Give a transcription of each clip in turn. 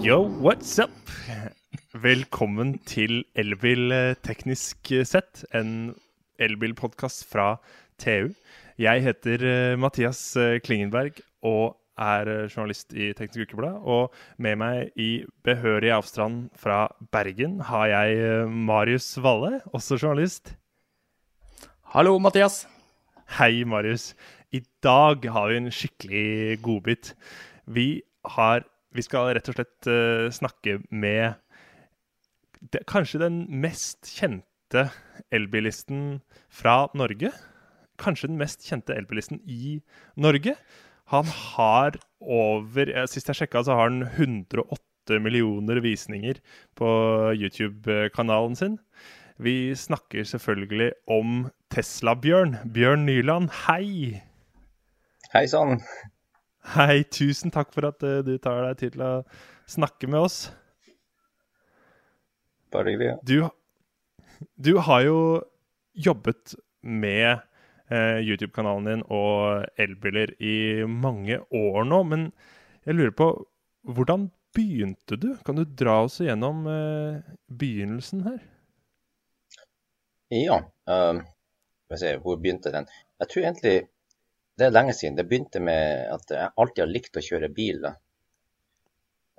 Yo, what's up? Velkommen til Elbil eh, teknisk sett, en elbilpodkast fra TU. Jeg heter eh, Mathias eh, Klingenberg og er journalist i Teknisk Ukeblad. Og med meg i behørig avstand fra Bergen har jeg Marius Valle, også journalist. Hallo, Mathias. Hei, Marius. I dag har vi en skikkelig godbit. Vi har vi skal rett og slett uh, snakke med det, kanskje den mest kjente elbilisten fra Norge. Kanskje den mest kjente elbilisten i Norge. Han har over Sist jeg sjekka, så har han 108 millioner visninger på YouTube-kanalen sin. Vi snakker selvfølgelig om Tesla-Bjørn. Bjørn Nyland, hei! Hei sann. Hei, tusen takk for at uh, du tar deg tid til å snakke med oss. Bare hyggelig. Du, du har jo jobbet med uh, YouTube-kanalen din og elbiler i mange år nå, men jeg lurer på hvordan begynte du? Kan du dra oss igjennom uh, begynnelsen her? Ja, um, se, hvor begynte den? Jeg tror egentlig det er lenge siden. Det begynte med at jeg alltid har likt å kjøre bil.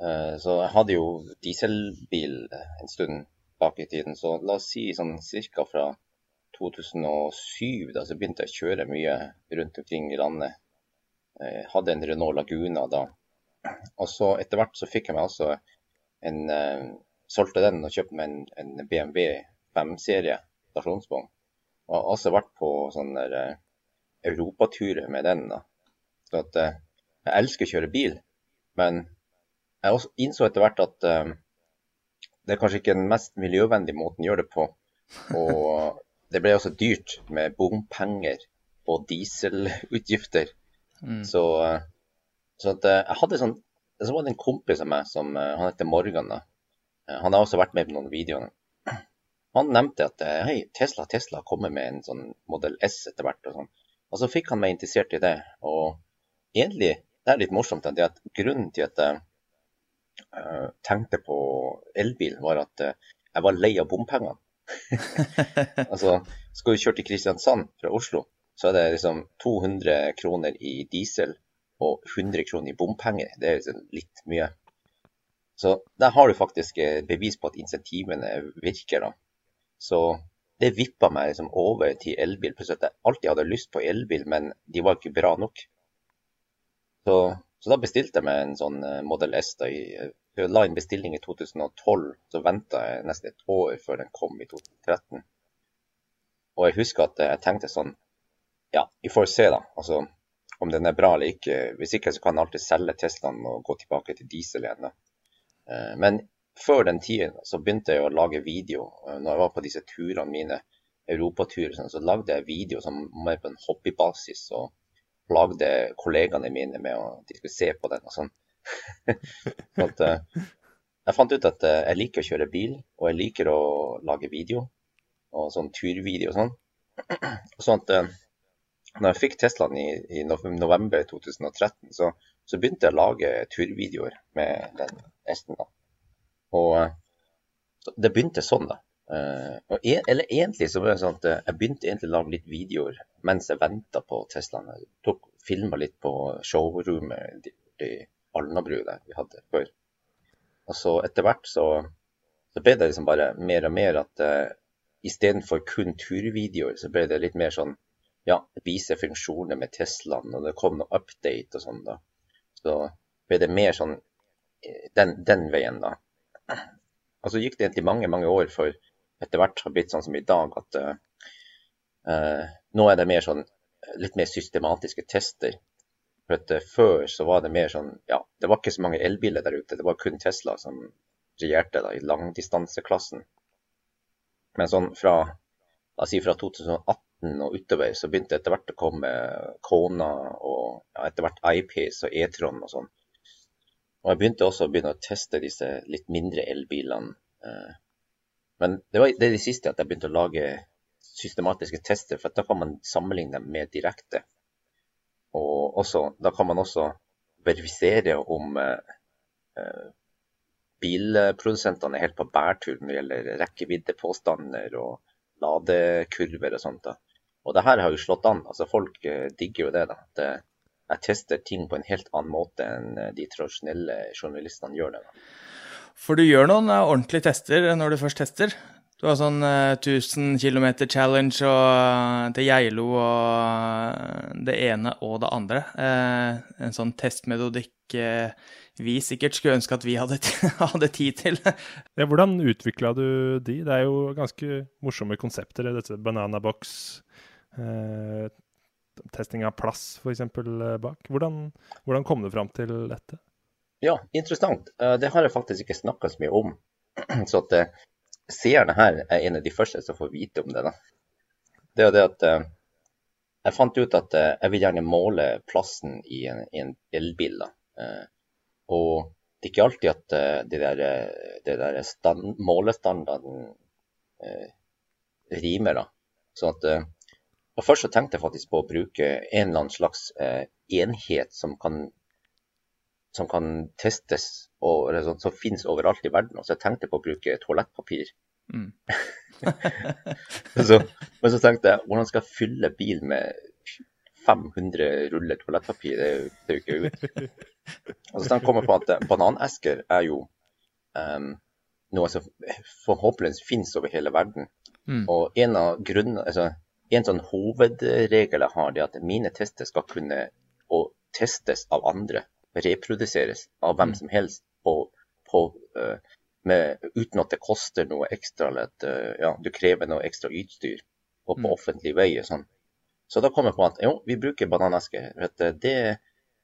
Eh, så jeg hadde jo dieselbil en stund bak i tiden. Så la oss si sånn ca. fra 2007 da, så begynte jeg å kjøre mye rundt omkring i landet. Jeg hadde en Renault Laguna da. Og så etter hvert så fikk jeg meg også en uh, Solgte den og kjøpte meg en, en BMW 5-serie stasjonsvogn. Og har også vært på sånn der europaturer med den. da. Så at eh, Jeg elsker å kjøre bil, men jeg også innså etter hvert at eh, det er kanskje ikke den mest miljøvennlige måten å gjøre det på. Og det ble også dyrt med bompenger og dieselutgifter. Mm. Så, eh, så at jeg hadde sånn Så var det en kompis av meg som Han heter Morgan. da. Han har også vært med på noen videoer. Han nevnte at hei, Tesla Tesla kommer med en sånn modell S etter hvert. og sånn. Og så fikk han meg interessert i det. Og egentlig, det er litt morsomt, det at grunnen til at jeg uh, tenkte på elbil, var at uh, jeg var lei av bompengene. altså, skal du kjøre til Kristiansand fra Oslo, så er det liksom 200 kroner i diesel og 100 kroner i bompenger. Det er liksom litt mye. Så der har du faktisk eh, bevis på at insentivene virker. da. Så det vippa meg liksom over til elbil. Plutselig at jeg alltid hadde lyst på elbil, men de var ikke bra nok. Så, så da bestilte jeg meg en sånn eh, Model S. da Jeg la inn bestilling i 2012, så venta jeg nesten et år før den kom i 2013. Og jeg husker at jeg tenkte sånn Ja, vi får se, da. Altså, om den er bra eller ikke. Hvis ikke så kan jeg alltid selge Teslaen og gå tilbake til diesel igjen. da. Eh, men før den tiden så begynte jeg å lage video. Når jeg var på disse turene mine, europaturer, sånn, så lagde jeg video som mer på en hobbybasis. Og plagde kollegaene mine med at de skulle se på den og sånn. at, uh, jeg fant ut at uh, jeg liker å kjøre bil, og jeg liker å lage video. Og sånn turvideo og sånn. sånn at når jeg fikk Teslaen i, i november 2013, så, så, begynte jeg å lage turvideoer med den S-en. da. Og eh, det begynte sånn, da. Uh, en, eller egentlig så var det sånn at eh, jeg begynte egentlig å lage litt videoer mens jeg venta på Teslaen. Jeg tok filma litt på showroomet i Alnabru der vi hadde før. Og så etter hvert så, så ble det liksom bare mer og mer at uh, istedenfor kun turvideoer, så ble det litt mer sånn ja, vise funksjoner med Teslaen, og det kom noe update og sånn, da. Så ble det mer sånn den, den veien, da. Og så gikk det egentlig mange, mange år før etter hvert har blitt sånn som i dag at uh, nå er det mer sånn litt mer systematiske tester. For at uh, Før så var det mer sånn ja, det var ikke så mange elbiler der ute. Det var kun Tesla som regjerte da, i langdistanseklassen. Men sånn fra, si fra 2018 og utover så begynte etter hvert å komme Kona og ja, etter hvert iPace og E-tron og sånn. Og jeg begynte også å begynne å teste disse litt mindre elbilene. Eh. Men det var det, det siste at jeg begynte å lage systematiske tester, for da kan man sammenligne dem med direkte. Og også, da kan man også verifisere om eh, eh bilprodusentene er helt på bærtur når det gjelder rekkeviddepåstander og ladekurver og sånt. da. Og det her har jo slått an. altså Folk eh, digger jo det. da. At eh, jeg tester ting på en helt annen måte enn eh, de tradisjonelle journalistene gjør det. For du gjør noen eh, ordentlige tester når du først tester. Du har sånn eh, 1000 km challenge og, eh, til Geilo og eh, det ene og det andre. Eh, en sånn testmetodikk eh, vi sikkert skulle ønske at vi hadde, hadde tid til. Ja, hvordan utvikla du de? Det er jo ganske morsomme konsepter, dette bananabox, eh, testing av plass f.eks. bak. Hvordan, hvordan kom du fram til dette? Ja, interessant. Eh, Det har jeg faktisk ikke snakka så mye om. Så at eh, seerne her er en av de første som får vite om det. da. Det er det at eh, jeg fant ut at eh, jeg vil gjerne måle plassen i en, i en elbil. da. Eh, Og det er ikke alltid at eh, det der, eh, det der stand, målestandarden eh, rimer. da. Så at eh, og Først så tenkte jeg faktisk på å bruke en eller annen slags eh, enhet som kan som kan testes og eller sånn, som finnes overalt i verden. Og så jeg tenkte på å bruke toalettpapir. Mm. så, men så tenkte jeg hvordan skal jeg fylle bil med 500 ruller toalettpapir? Det er jo, det er jo ikke ut. Og så kom jeg på at eh, bananesker er jo um, noe som forhåpentligvis finnes over hele verden. Mm. Og en av grunnene, altså, en sånn hovedregel jeg har, det er at mine tester skal kunne og testes av andre. Reproduseres av hvem Mm. som helst på, på, uh, med, uten at det koster noe ekstra, eller at uh, ja, du krever noe ekstra utstyr og på Mm. offentlig vei og sånn. Så da kom jeg på at jo, vi bruker bananeske. for at det,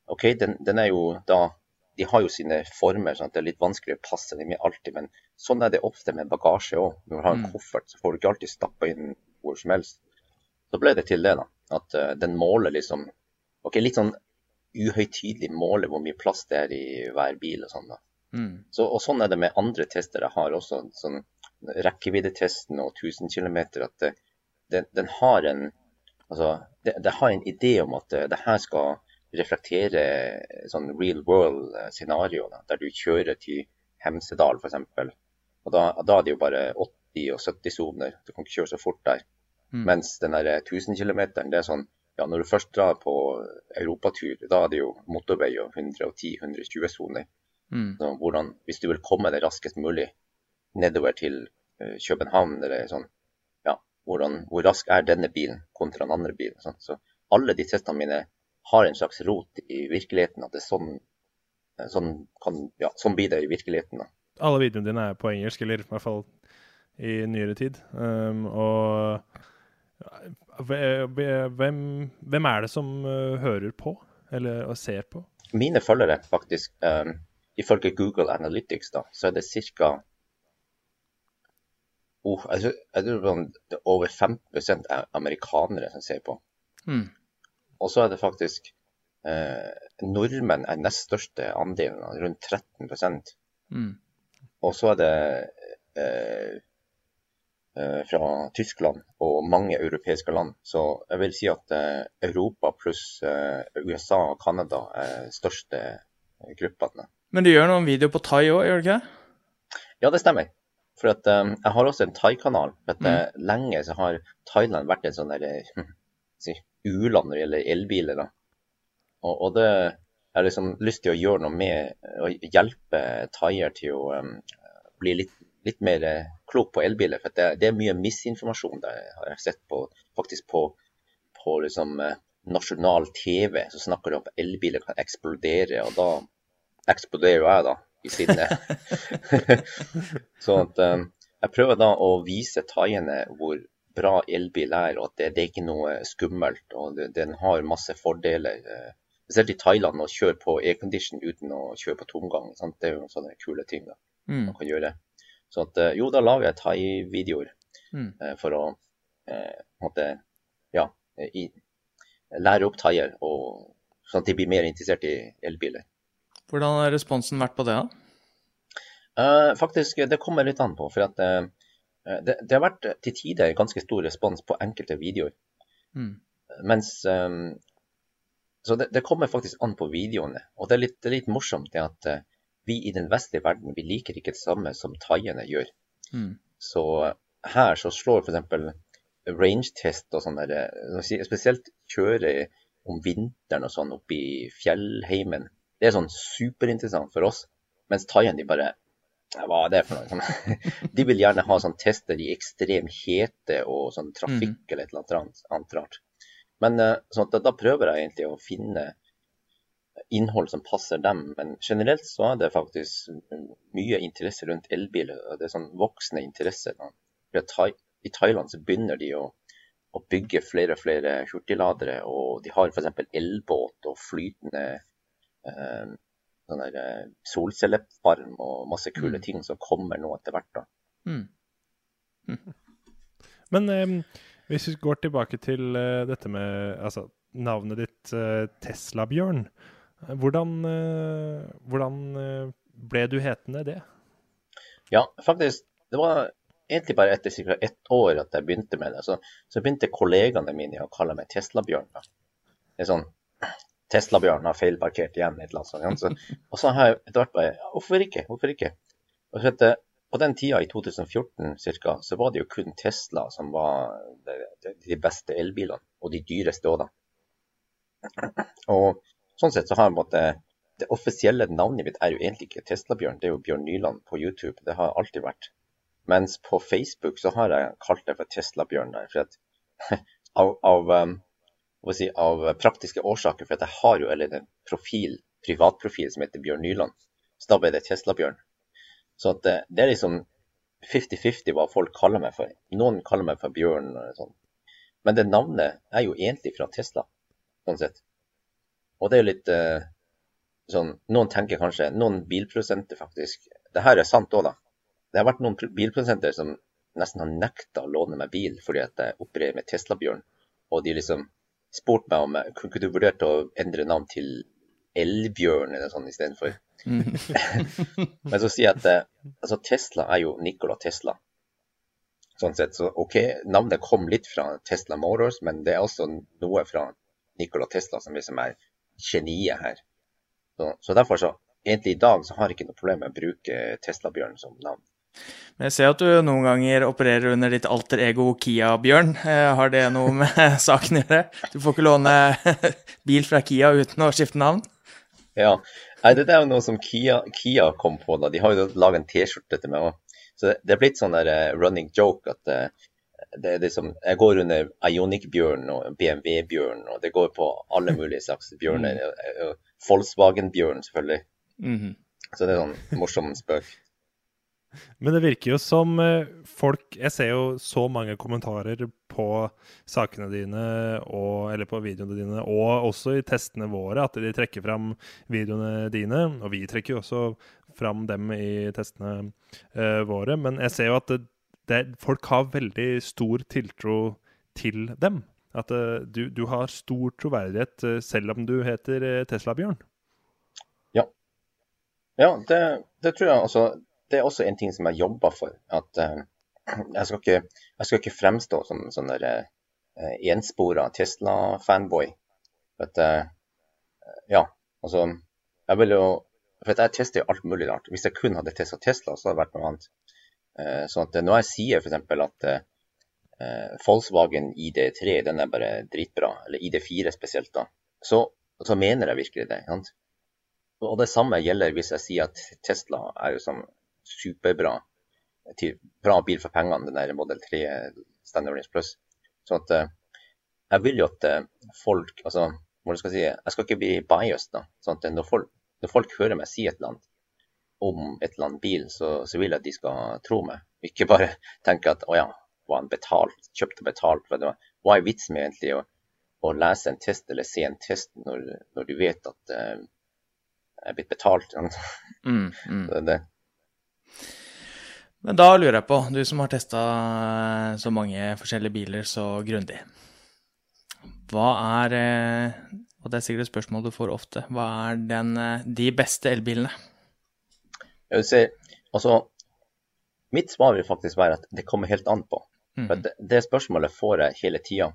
OK, den, den er jo da De har jo sine former, sånn at det er litt vanskelig å passe dem i alltid. Men sånn er det ofte med bagasje òg. Når du har en Mm. koffert, så får du ikke alltid stappa inn hvor som helst. Så ble det til det, da. At eh, den måler liksom OK, litt sånn uhøytidelig måler hvor mye plass det er i hver bil og sånn. da. Mm. Så, og sånn er det med andre tester jeg har også. Sånn rekkeviddetesten og 1000 km. At det, den, den har en altså, det, det har en idé om at eh, det her skal reflektere sånn real world eh, scenario, da, der du kjører til Hemsedal f.eks. Og da, da er det jo bare 80 og 70 soner. Du kan ikke kjøre så fort der. Mm. Mens den der 1000 km, det er sånn ja, når du først drar på europatur, da er det jo motorvei og 110-120 soner. Mm. Så hvordan, hvis du vil komme deg raskest mulig nedover til eh, København, eller sånn, ja, hvordan, hvor rask er denne bilen kontra den andre bilen? Sånn. Så alle de testene mine har en slags rot i virkeligheten, at det er sånn, eh, sånn, kan, ja, sånn blir det i virkeligheten. Da. Alle videoene dine er på engelsk, eller i hvert fall i nyere tid. Um, og hvem, hvem er det som uh, hører på, eller og ser på? Mine følgere, faktisk, Um, ifølge Google Analytics, da, så er det ca. Oh, jeg tror, jeg tror det er over 15 er amerikanere som ser på. Mm. Og så er det faktisk eh, Nordmenn er nest største andelen, rundt 13 Mm. Og så er det eh, eh, fra Tyskland og mange europeiske land. Så jeg vil si at eh, Europa pluss eh, USA og Canada er største gruppene. Men du gjør noen videoer på thai òg, gjør du ikke? Ja, det stemmer. For at, um, jeg har også en thai-kanal. Eh, Lenge så har Thailand vært en sånn eh, si, u-land når det gjelder elbiler. Og, og det jeg har liksom lyst til å gjøre noe med å hjelpe thaier til å um, bli litt, litt mer eh, klok på elbiler. For det, det er mye misinformasjon der, har jeg sett på, faktisk på, på liksom, eh, nasjonal TV. Så snakker de om at elbiler kan eksplodere, og da eksploderer jeg, da, i sinne. så at um, jeg prøver da å vise thaiene hvor bra elbil er, og at det, det er ikke noe skummelt. og det, Den har masse fordeler. Spesielt i Thailand å kjøre på aircondition uten å kjøre på tomgang. Sant? Det er jo sånne kule ting da, Mm. man kan gjøre. Så at, eh, jo, da lager jeg thai-videoer Mm. eh, for å eh, på ja, i, lære opp thaier, og sånn at de blir mer interessert i elbiler. Hvordan har responsen vært på det, da? Eh, faktisk, det kommer litt an på. For at eh, det, det har vært til tider ganske stor respons på enkelte videoer. Mm. Mens eh, Så det, det kommer faktisk an på videoene. Og det er litt, det er litt morsomt det at eh, vi i den vestlige verden vi liker ikke det samme som thaiene gjør. Mm. Så her så slår f.eks. range-test og sånn spesielt kjøre om vinteren og sånn oppe i fjellheimen, det er sånn superinteressant for oss. Mens thaiene de bare hva er det for noe? De vil gjerne ha sånn tester i ekstrem hete og sånn trafikk Mm. eller et eller annet, annet rart. Men eh, sånn da, da prøver jeg egentlig å finne innhold som passer dem. Men generelt så er det faktisk mye interesse rundt elbiler. og Det er sånn voksende interesse. I Thailand så begynner de å, å bygge flere og flere hurtigladere. Og de har f.eks. elbåt og flytende eh, sånn eh, solcellefarm og masse kule Mm. ting som kommer nå etter hvert. da. Mm. Men eh, hvis vi går tilbake til eh, dette med altså, navnet ditt, eh, Tesla-bjørn. Hvordan, eh, hvordan eh, ble du hetende det? Ja, faktisk. Det var egentlig bare etter ca. ett år at jeg begynte med det. Så, så begynte kollegaene mine å kalle meg Tesla-bjørn. Det er sånn Tesla-bjørn har feilparkert igjen. et eller annet sånt. Så, og så har jeg etter hvert bare Hvorfor ikke? Hvorfor ikke? Og så at, eh, på den tida, i 2014 ca., så var det jo kun Tesla som var de, de beste elbilene. Og de dyreste òg, da. Og sånn sett så har jeg på en måte Det offisielle navnet mitt er jo egentlig ikke Tesla-bjørn, det er jo Bjørn Nyland på YouTube. Det har alltid vært. Mens på Facebook så har jeg kalt det for Tesla-bjørn. For at, av, av, um, si, av praktiske årsaker, for at jeg har jo eller en profil, privatprofil som heter Bjørn Nyland. Så da ble det Tesla-bjørn. Så at det, det er liksom 50-50 hva folk kaller meg for. Noen kaller meg for Bjørn sånn. Men det navnet er jo egentlig fra Tesla, sånn sett. Og det er jo litt eh, sånn Noen tenker kanskje Noen bilprodusenter faktisk Det her er sant òg, da. Det har vært noen pr- bilprodusenter som nesten har nekta å låne meg bil fordi at jeg opererer med Tesla-bjørn. Og de liksom spurte meg om jeg kunne ikke du vurdert å endre navn til Elbjørn eller sånn istedenfor. Mm. Men så sier jeg at eh, altså Tesla er jo Nikola Tesla. Sånn sett, så OK, navnet kom litt fra Tesla Motors, men det er også noe fra Nikola Tesla som liksom er geniet her. Så, så derfor så, egentlig i dag så har jeg ikke noe problem med å bruke Tesla-bjørn som navn. Men Jeg ser at du noen ganger opererer under ditt alter ego Kia-bjørn. Eh, Har det noe med saken å gjøre? Du får ikke låne bil fra Kia uten å skifte navn? Ja, Nei, det er jo noe som Kia, Kia kom på. da. De har jo laget en T-skjorte til meg òg. Så det er blitt sånn der eh, running joke at eh, det er liksom, jeg går under Ionic-bjørn og BMW-bjørn, og det går på alle mulige slags bjørner. og Volkswagen-bjørn, selvfølgelig. Mhm. Så det er sånn morsom spøk. Men det virker jo som eh, folk Jeg ser jo så mange kommentarer på sakene dine, og, eller på videoene dine, og også i testene våre, at de trekker fram videoene dine. Og vi trekker jo også fram dem i testene uh, våre. Men jeg ser jo at det, det, folk har veldig stor tiltro til dem. At uh, du, du har stor troverdighet uh, selv om du heter uh, Tesla-Bjørn. Ja, det, det tror jeg altså Det er også en ting som jeg jobber for. At jeg, skal ikke, jeg skal ikke fremstå som sånn der enspora Tesla-fanboy. For at Ja, altså Jeg vil jo For jeg tester jo alt mulig rart. Hvis jeg kun hadde testa Tesla, så hadde det vært noe annet. Eh, sånn at når jeg sier f.eks. at eh, eh, Volkswagen ID3 den er bare dritbra, eller ID4 spesielt, da, så, så mener jeg virkelig det. sant? Og det samme gjelder hvis jeg sier at Tesla er jo sånn superbra til, bra bil for pengene, den der Model 3 Standard Plus. Sånn at eh, jeg vil jo at eh, folk altså, hva skal jeg si, jeg skal ikke bli biased. da, sånn at når folk, når folk hører meg si et eller annet om et eller annet bil, så, så vil jeg at de skal tro meg. Ikke bare tenke at å ja, var han betalt, kjøpt og betalt. For det var, hva er vitsen med egentlig å, å lese en test eller se en test når, når du vet at uh, jeg er blitt betalt? Mm, mm. Det, det, Men da lurer jeg på, du som har testa så mange forskjellige biler så grundig. Hva er eh, Og det er sikkert et spørsmål du får ofte. Hva er den, eh, de beste elbilene? Jeg vil si, altså, mitt svar vil faktisk være at det kommer helt an på. Mm. For det, det spørsmålet får jeg hele tida.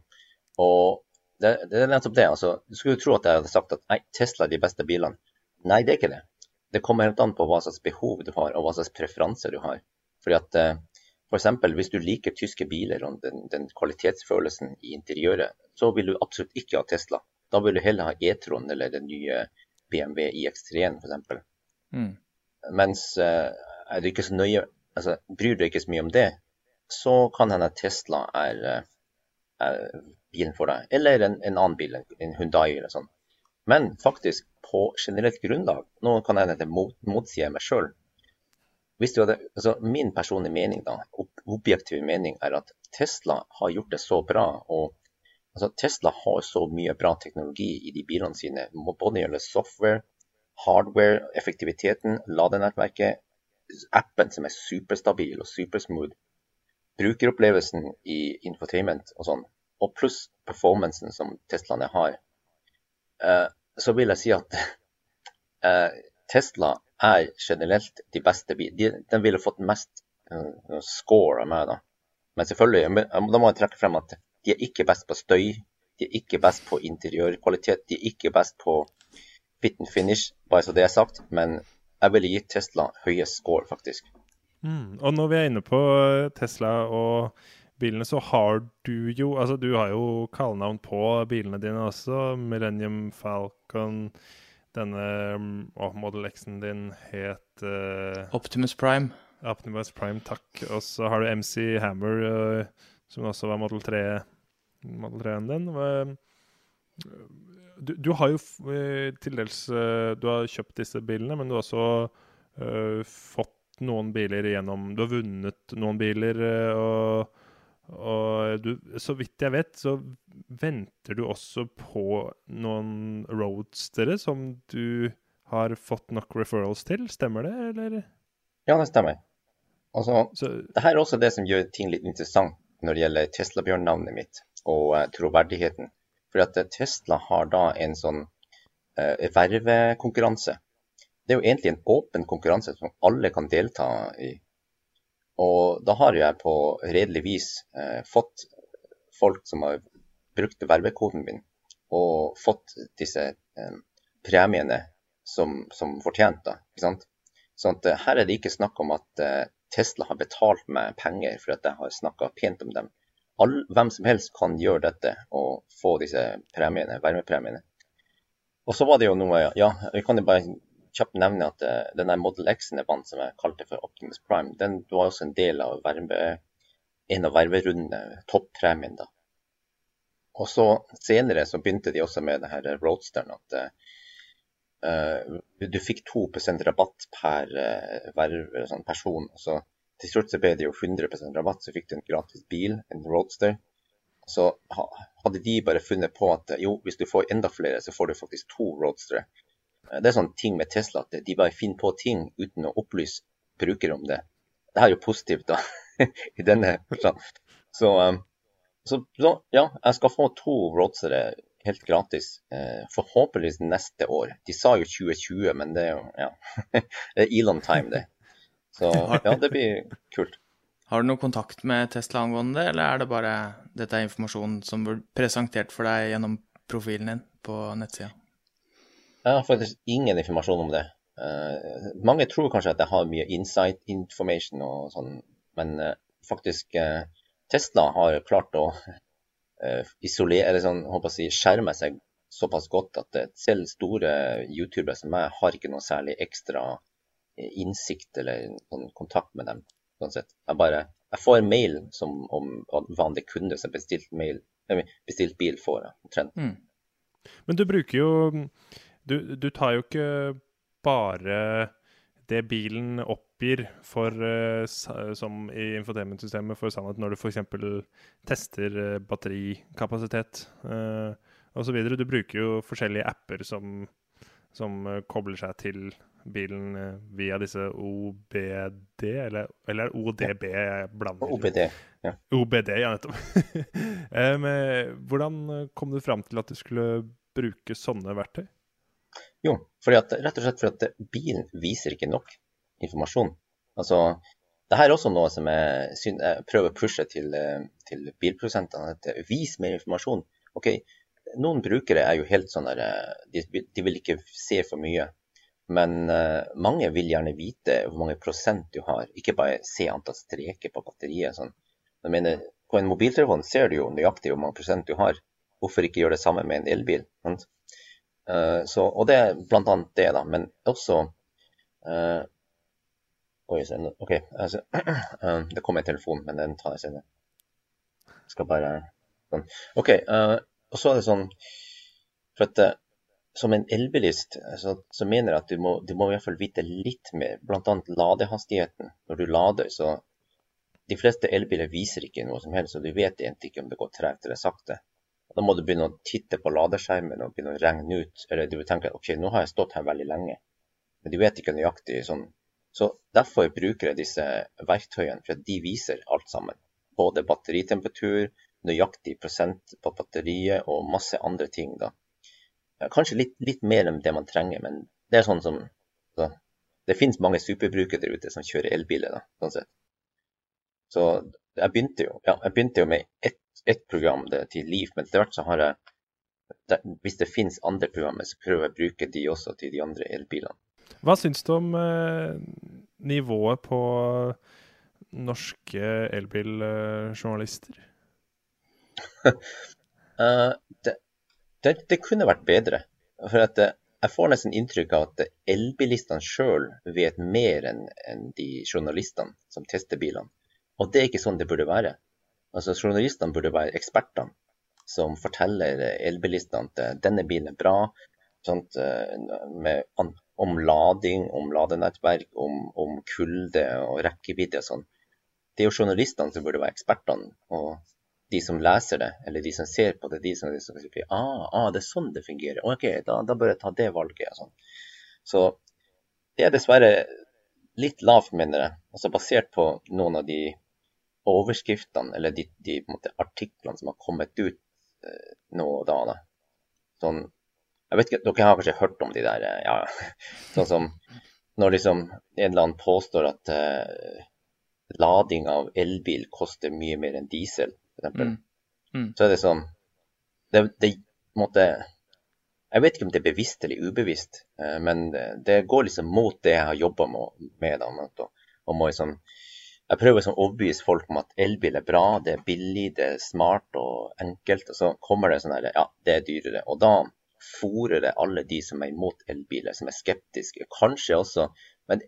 Og det, det er nettopp det. altså, Du skulle tro at jeg hadde sagt at nei, Tesla er de beste bilene. Nei, det er ikke det. det kommer helt an på hva slags behov du har, og hva slags preferanser du har. Fordi at for F.eks. hvis du liker tyske biler og den, den, kvalitetsfølelsen i interiøret, så vil du absolutt ikke ha Tesla. Da vil du heller ha E-tron eller den nye BMW iX3 f.eks. Mm. Mens eh, er du ikke så nøye, altså, bryr du ikke så mye om det, så kan hende Tesla er, eh, er, bilen for deg. Eller en, en annen bil, en Hundai eller sånn. Men faktisk, på generelt grunnlag, nå kan jeg hende mot, motsier meg sjøl, altså Min personlige mening, da, objektive mening, er at Tesla har gjort det så bra. og altså Tesla har så mye bra teknologi i de bilene sine. Både gjelder software, hardware, effektiviteten, ladenettverket, appen som er superstabil og supersmooth, brukeropplevelsen i infotainment og sånn, og pluss performancen som Teslaene har, eh, så vil jeg si at eh, Tesla er generelt de beste bilene. Den ville fått mest uh, score av meg, da. Men selvfølgelig, da må jeg trekke frem at de er ikke best på støy. De er ikke best på interiørkvalitet. De er ikke best på and finish, bare så det er sagt. Men jeg ville gitt Tesla høyest score, faktisk. Mm. Og når vi er inne på eh, Tesla og bilene, så har du jo Altså, du har jo kallenavn på bilene dine også. Millennium Falcon denne å, Model X-en din het uh, Optimus Prime. Optimus Prime, takk. Og så har du MC Hammer, uh, som også var Model 3. Model 3-en din. Uh, du, du, har jo til dels Du har kjøpt disse bilene, men du har også fått noen biler gjennom Du har vunnet noen biler. og og du, så vidt jeg vet, så venter du også på noen roadstere som du har fått nok referrals til. Stemmer det, eller? Ja, det stemmer. Altså, så, det her er også det som gjør ting litt interessant når det gjelder Tesla-bjørn-navnet mitt og uh, troverdigheten. For at uh, Tesla har da en sånn uh, vervekonkurranse. Det er jo egentlig en åpen konkurranse som alle kan delta i. Og da har jeg på redelig vis eh, fått folk som har brukt vervekoden min, og fått disse eh, premiene som, som fortjent. da, ikke sant? Sånn at eh, her er det ikke snakk om at eh, Tesla har betalt meg penger for at jeg har snakka pent om dem. All, hvem som helst kan gjøre dette og få disse premiene, varmepremiene. Og så var det jo noe Ja, vi kan jo bare kjapt nevne at uh, den Model X-en som jeg kalte for Optimus Prime, den var også en del av verve, en av ververundene, toppremien. da. Og så senere så begynte de også med det her roadsteren at uh, du fikk 2% rabatt per uh, verv, sånn person. Så til slutt så ble det jo 100% rabatt, så fikk du en gratis bil, en roadster. Så hadde de bare funnet på at jo, hvis du får enda flere, så får du faktisk to roadstere. Det er sånn ting med Tesla at de bare finner på ting uten å opplyse brukere om det. Det er jo positivt, da, i denne forstand. Så, um, så, så, ja, jeg skal få to Roadster helt gratis. Eh, forhåpentligvis neste år. De sa jo 2020, men det er jo ja, det er Elon time, det. Så ja, det blir kult. Har du noe kontakt med Tesla angående det, eller er det bare dette er informasjon som blir presentert for deg gjennom profilen din på nettsida? Jeg har faktisk ingen informasjon om det. Uh, mange tror kanskje at jeg har mye insight information og sånn, men uh, faktisk uh, Tesla har klart å isolere, eller sånn, håper å si, skjerme seg såpass godt at selv store youtubere som meg har ikke noe særlig ekstra innsikt eller en kontakt med dem. Sånn sett. Jeg bare jeg får mail som om vanlige kunder som bestilt, mail, bestilt bil får. omtrent. Mm. Men du bruker jo du, du, tar jo ikke bare det bilen oppgir for, uh, som i infotainmentsystemet for sannhet, når du f.eks. tester uh, batterikapasitet uh, osv. Du bruker jo forskjellige apper som, som kobler seg til bilen via disse OBD, eller, eller ODB, jeg blander. OBD, ja. OBD, ja, nettopp. um, hvordan kom du fram til at du skulle bruke sånne verktøy? Jo, at, rett og slett fordi at bilen viser ikke nok informasjon. Altså, det her er også noe som jeg, jeg prøver å pushe til, til bilprodusentene. at Vis mer informasjon. Ok, Noen brukere er jo helt sånn der de, de, vil ikke se for mye. Men uh, mange vil gjerne vite hvor mange prosent du har, ikke bare se antall streker på batteriet. Sånn. Jeg mener, på en mobiltelefon ser du jo nøyaktig hvor mange prosent du har. Hvorfor ikke gjøre det samme med en elbil? Uh, så, og det er bl.a. det, da. Men også uh, Oi, OK. Altså, det kom en telefon, men den tar jeg senere. Jeg skal bare sånn. OK. og så er det sånn For at som en elbilist så, så, mener jeg at du må, du må i hvert fall vite litt mer, bl.a. ladehastigheten. Når du lader, så De fleste elbiler viser ikke noe som helst, og du vet egentlig ikke om det går tregt eller sakte. Da må du begynne å titte på ladeskjermen og begynne å regne ut. Eller du vil tenke OK, nå har jeg stått her veldig lenge, men du vet ikke nøyaktig sånn. Så derfor bruker jeg disse verktøyene, for de viser alt sammen. Både batteritemperatur, nøyaktig prosent på batteriet og masse andre ting. da Kanskje litt, litt, mer enn det man trenger, men det er sånn som så, Det finnes mange superbrukere der ute som kjører elbiler, da, sånn sett. Så jeg begynte jo, ja, jeg begynte jo med ett et program det, til Liv, men etter hvert så har jeg det, Hvis det finnes andre programmer, så prøver jeg å bruke de også til de andre elbilene. Hva syns du om eh, nivået på norske elbiljournalister? uh, det, det, det, kunne vært bedre. For at eh, jeg får nesten inntrykk av at elbilistene sjøl vet mer enn en de journalistene som tester bilene. Og det er ikke sånn det burde være. Altså Journalistene burde være ekspertene som forteller elbilistene at eh, denne bilen er bra. Sånt, eh, med, om lading, om ladenettverk, om, om kulde og rekkevidde og sånn. Det er jo journalistene som burde være ekspertene. Og de som leser det, eller de som ser på det, de som, liksom sier ah, ah, det er sånn det fungerer. OK, da, da bør jeg ta det valget. sånn. Så det er dessverre litt lavt, mener jeg. Altså basert på noen av de overskriftene eller de, de måte, artiklene som har kommet ut eh, nå og da. da. Sånn, jeg vet ikke, Dere har kanskje hørt om de der eh, ja, Sånn som når liksom en eller annen påstår at eh, lading av elbil koster mye mer enn diesel f.eks. Mm. Mm. Så er det sånn det, det, måtte, Jeg vet ikke om det er bevisst eller ubevisst, eh, men det, det går liksom mot det jeg har jobba med. Da, og, må liksom, jeg prøver å overbevise folk om at elbil er bra, det er billig, det er smart og enkelt. Og så kommer det sånn her Ja, det er dyrere. Og da fòrer det alle de som er imot elbiler, som er skeptiske. Kanskje også Men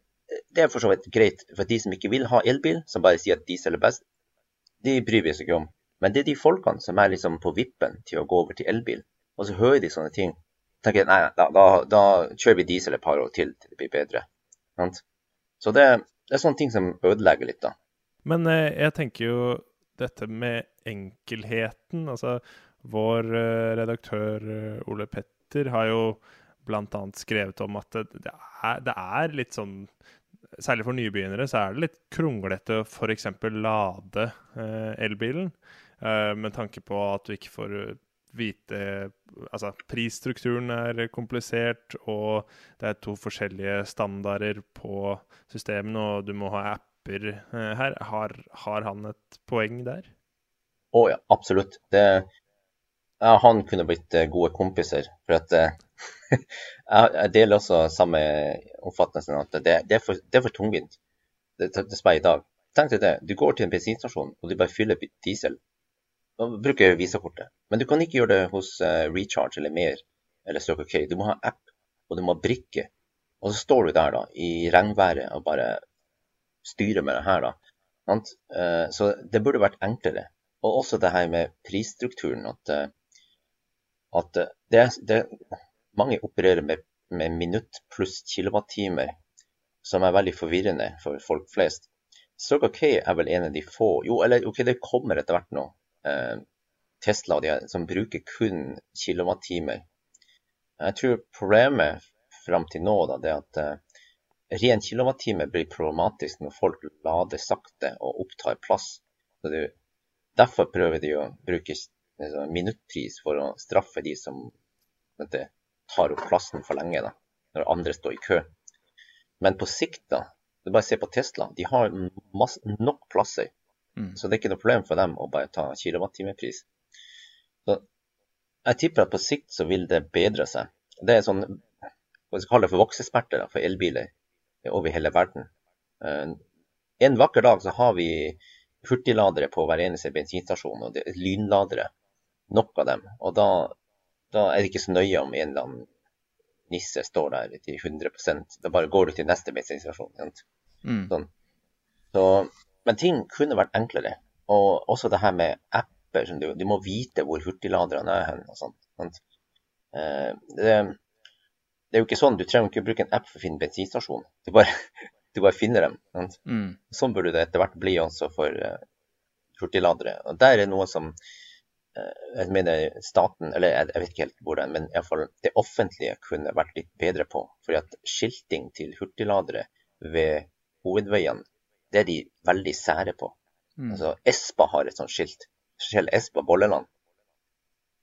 det er for så vidt greit for de som ikke vil ha elbil, som bare sier at diesel er best de bryr vi oss ikke om. Men det er de folkene som er liksom på vippen til å gå over til elbil, og så hører de sånne ting. tenker nei, da, da, da kjører vi diesel et par år til til det blir bedre. Så det, det, er sånne ting som ødelegger litt, da. Men eh, jeg tenker jo dette med enkelheten. Altså, vår eh, redaktør eh, Ole Petter har jo bl.a. skrevet om at det, det, er, det er litt sånn særlig for nybegynnere, så er det litt kronglete å f.eks. lade eh, elbilen. Eh, med tanke på at du ikke får eh, vite Altså, prisstrukturen er komplisert, og det er to forskjellige standarder på systemene, og du må ha apper eh, her. Har, har, han et poeng der? Å oh, ja, absolutt. Det, ja, han kunne blitt gode kompiser. For at jeg deler også samme oppfattelsen at det, det, er for, det er for tungvint. Det, det spør i dag. Tenk deg det. Du går til en bensinstasjon og du bare fyller diesel. Og bruker jeg visakortet. Men du kan ikke gjøre det hos uh, Recharge eller mer eller Circle K. Du må ha app, og du må ha brikke. Og så står du der da, i regnværet og bare styrer med det her. da. Uh, så det burde vært enklere. Og også det her med prisstrukturen. At, uh, at det, det, mange opererer med, med minutt pluss kilowattimer, som er veldig forvirrende for folk flest. Circle K er vel en av de få Jo, eller ok, det kommer etter hvert nå. Eh, Tesla de, som bruker kun kilowattimer. Jeg tror problemet fram til nå da, er at uh, ren kilowattime blir problematisk når folk lader sakte og opptar plass. Det, derfor prøver de å bruke liksom, minuttpris for å straffe de som det, tar opp plassen for lenge, da, når andre står i kø. Men på sikt, da, du bare se på Tesla, de har masse, nok plasser. Mm. Så det er ikke noe problem for dem å bare ta kilowattimepris. Så jeg tipper at på sikt så vil det bedre seg. Det er sånn hva skal kalle det for voksesmerter for elbiler over hele verden. Uh, en vakker dag så har vi hurtigladere på hver eneste bensinstasjon, og det er lynladere. Nok av dem. Og da, da er det ikke så nøye om en eller annen nisse står der til 100% Da bare går du til neste bensinstasjon. Mm. Sånn. Så, men ting kunne vært enklere. Og også det her med apper. Du, du, må vite hvor hurtigladerne er hen. og sånt. Eh, det, det, er jo ikke sånn, Du trenger ikke å bruke en app for å finne bensinstasjon. Du bare, du bare finner dem. Mm. Sånn burde det etter hvert bli også for uh, hurtigladere. Og Der er noe som uh, jeg mener staten, eller jeg, jeg vet ikke helt hvor det er, men iallfall det offentlige kunne vært litt bedre på. Fordi at skilting til hurtigladere ved hovedveiene, det er de veldig sære på. Mm. Altså, Espa har et sånt skilt. Skjell Espa Bolleland.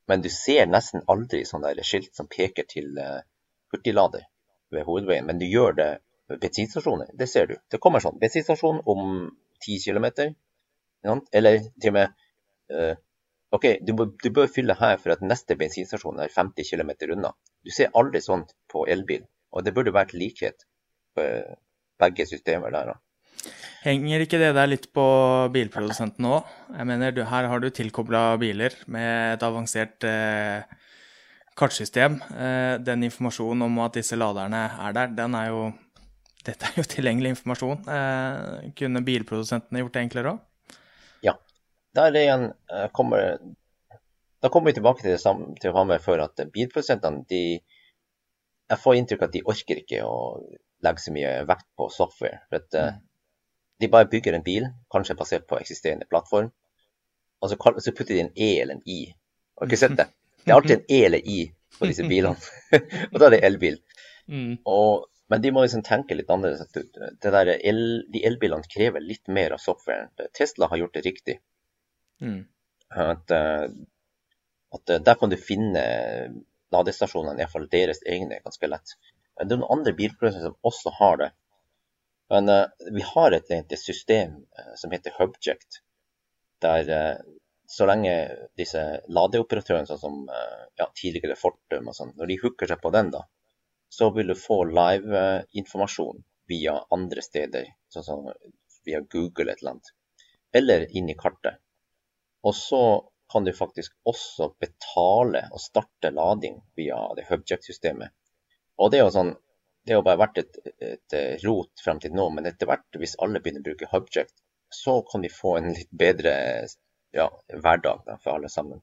Men du ser nesten aldri sånne skilt som peker til uh, hurtiglader ved hovedveien. Men du gjør det ved bensinstasjoner. Det ser du. Det kommer sånn. Bensinstasjon om 10 km. Eller til og med uh, OK, du, du, bør fylle her for at neste bensinstasjon er 50 km unna. Du ser aldri sånt på elbil. Og det burde vært likhet på begge systemer der. da. Henger ikke det der litt på bilprodusenten òg? Jeg mener, du, her har du tilkobla biler med et avansert eh, kartsystem. Eh, den informasjonen om at disse laderne er der, den er jo Dette er jo tilgjengelig informasjon. Eh, kunne bilprodusentene gjort det enklere òg? Ja. Der igjen eh, kommer Da kommer vi tilbake til det samme til å ha med før at bilprodusentene de Jeg får inntrykk av at de orker ikke å legge så mye vekt på software. for at mm de bare bygger en bil, kanskje basert på eksisterende plattform, og så, så putter de en E eller en I. Har du ikke sett det? Det er alltid en E eller I på disse bilene. og da er det elbil. Mm. Og, men de må liksom tenke litt annerledes. El, de elbilene krever litt mer av softwaren. Tesla har gjort det riktig. Mm. At, eh, at, eh, der kan du finne ladestasjonene, iallfall deres egne, ganske lett. Men det er noen andre bilprodusenter som også har det. Men uh, vi har et, et system uh, som heter Hubject, der uh, så lenge disse ladeoperatørene, sånn som ja, tidligere Fortum og sånn, når de hooker seg på den, da, så vil du få live-informasjon via andre steder, sånn som via Google et eller annet, eller inn i kartet. Og så kan du faktisk også betale og starte lading via det Hubject-systemet. Og det er jo sånn det har bare vært et, et, rot frem til nå, men etter hvert, hvis alle begynner å bruke Hubject, så kan vi få en litt bedre ja, hverdag da, for alle sammen.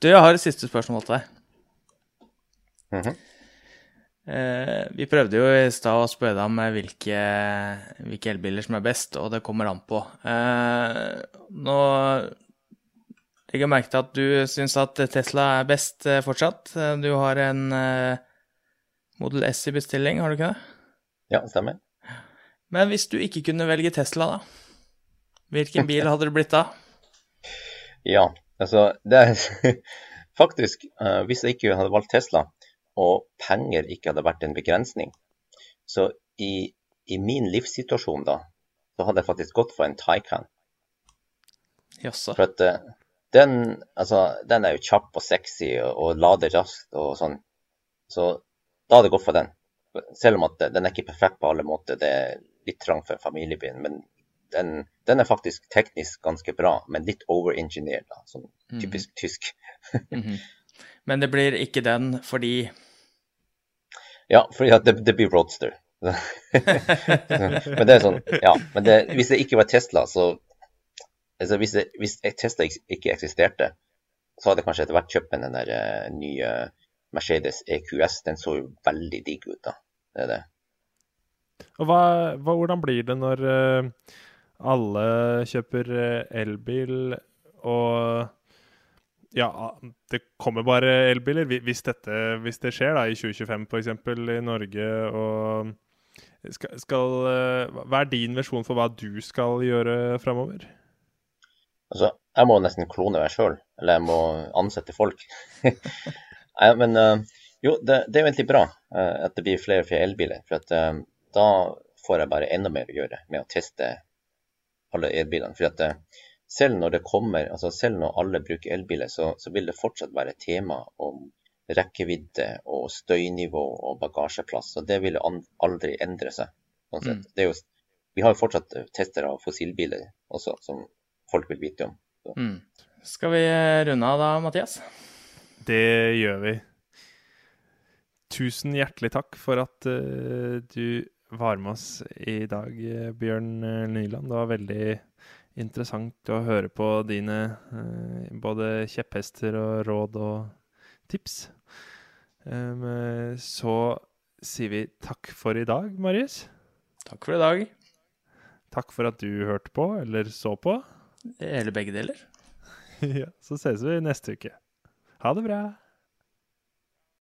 Du, jeg har et siste spørsmål til deg. Mm -hmm. eh, vi prøvde jo i stad å spørre deg om hvilke, hvilke, elbiler som er best, og det kommer an på. Eh, nå legger jeg merke til at du syns at Tesla er best eh, fortsatt. Du har en eh, Model S i bestilling, har du ikke det? Ja, det stemmer. Men hvis du ikke kunne velge Tesla, da? Hvilken bil hadde det blitt da? ja, altså det er Faktisk, uh, hvis jeg ikke hadde valgt Tesla, og penger ikke hadde vært en begrensning, så i, i min livssituasjon da, så hadde jeg faktisk gått for en Taycan. Jaså. For at uh, den, altså, den er jo kjapp og sexy og, og lader raskt og sånn. Så da hadde jeg gått for den. Selv om at den er ikke perfekt på alle måter. Det er litt trangt for familiebilen. Men den, den, er faktisk teknisk ganske bra, men litt overengineert. Sånn mhm. typisk mm. tysk. mm -hmm. Men det blir ikke den fordi Ja, fordi det, det blir roadster. men det er sånn, ja. Men det, hvis det ikke var Tesla, så altså hvis, det, hvis Tesla ikke eksisterte, så hadde jeg kanskje etter hvert kjøpt den der uh, nye Mercedes EQS, den så jo veldig digg ut, da. Det er det. Og hva, hva, hvordan blir det når uh, alle kjøper uh, elbil, og ja, det kommer bare elbiler? Hvis, dette, hvis det skjer da i 2025 f.eks. i Norge, og skal, skal, uh, Hva er din versjon for hva du skal gjøre framover? Altså, jeg må nesten klone meg sjøl, eller jeg må ansette folk. Nei, men uh, jo, det, det, er jo egentlig bra uh, at det blir flere og flere elbiler. For at, uh, da får jeg bare enda mer å gjøre med å teste alle elbilene. For at selv når det kommer, altså selv når alle bruker elbiler, så, så vil det fortsatt være tema om rekkevidde og støynivå og bagasjeplass. Og det vil aldri endre seg. Sånn mm. jo, vi har jo fortsatt tester av fossilbiler også, som folk vil vite om. Mm. Skal vi runde av da, Mathias? Det gjør vi. Tusen hjertelig takk for at uh, du var med oss i dag, Bjørn Nyland. Det var veldig interessant å høre på dine uh, både kjepphester og råd og tips. Um, så sier vi takk for i dag, Marius. Takk for i dag. Takk for at du hørte på, eller så på. Eller begge deler. ja, så ses vi neste uke. Ha det bra.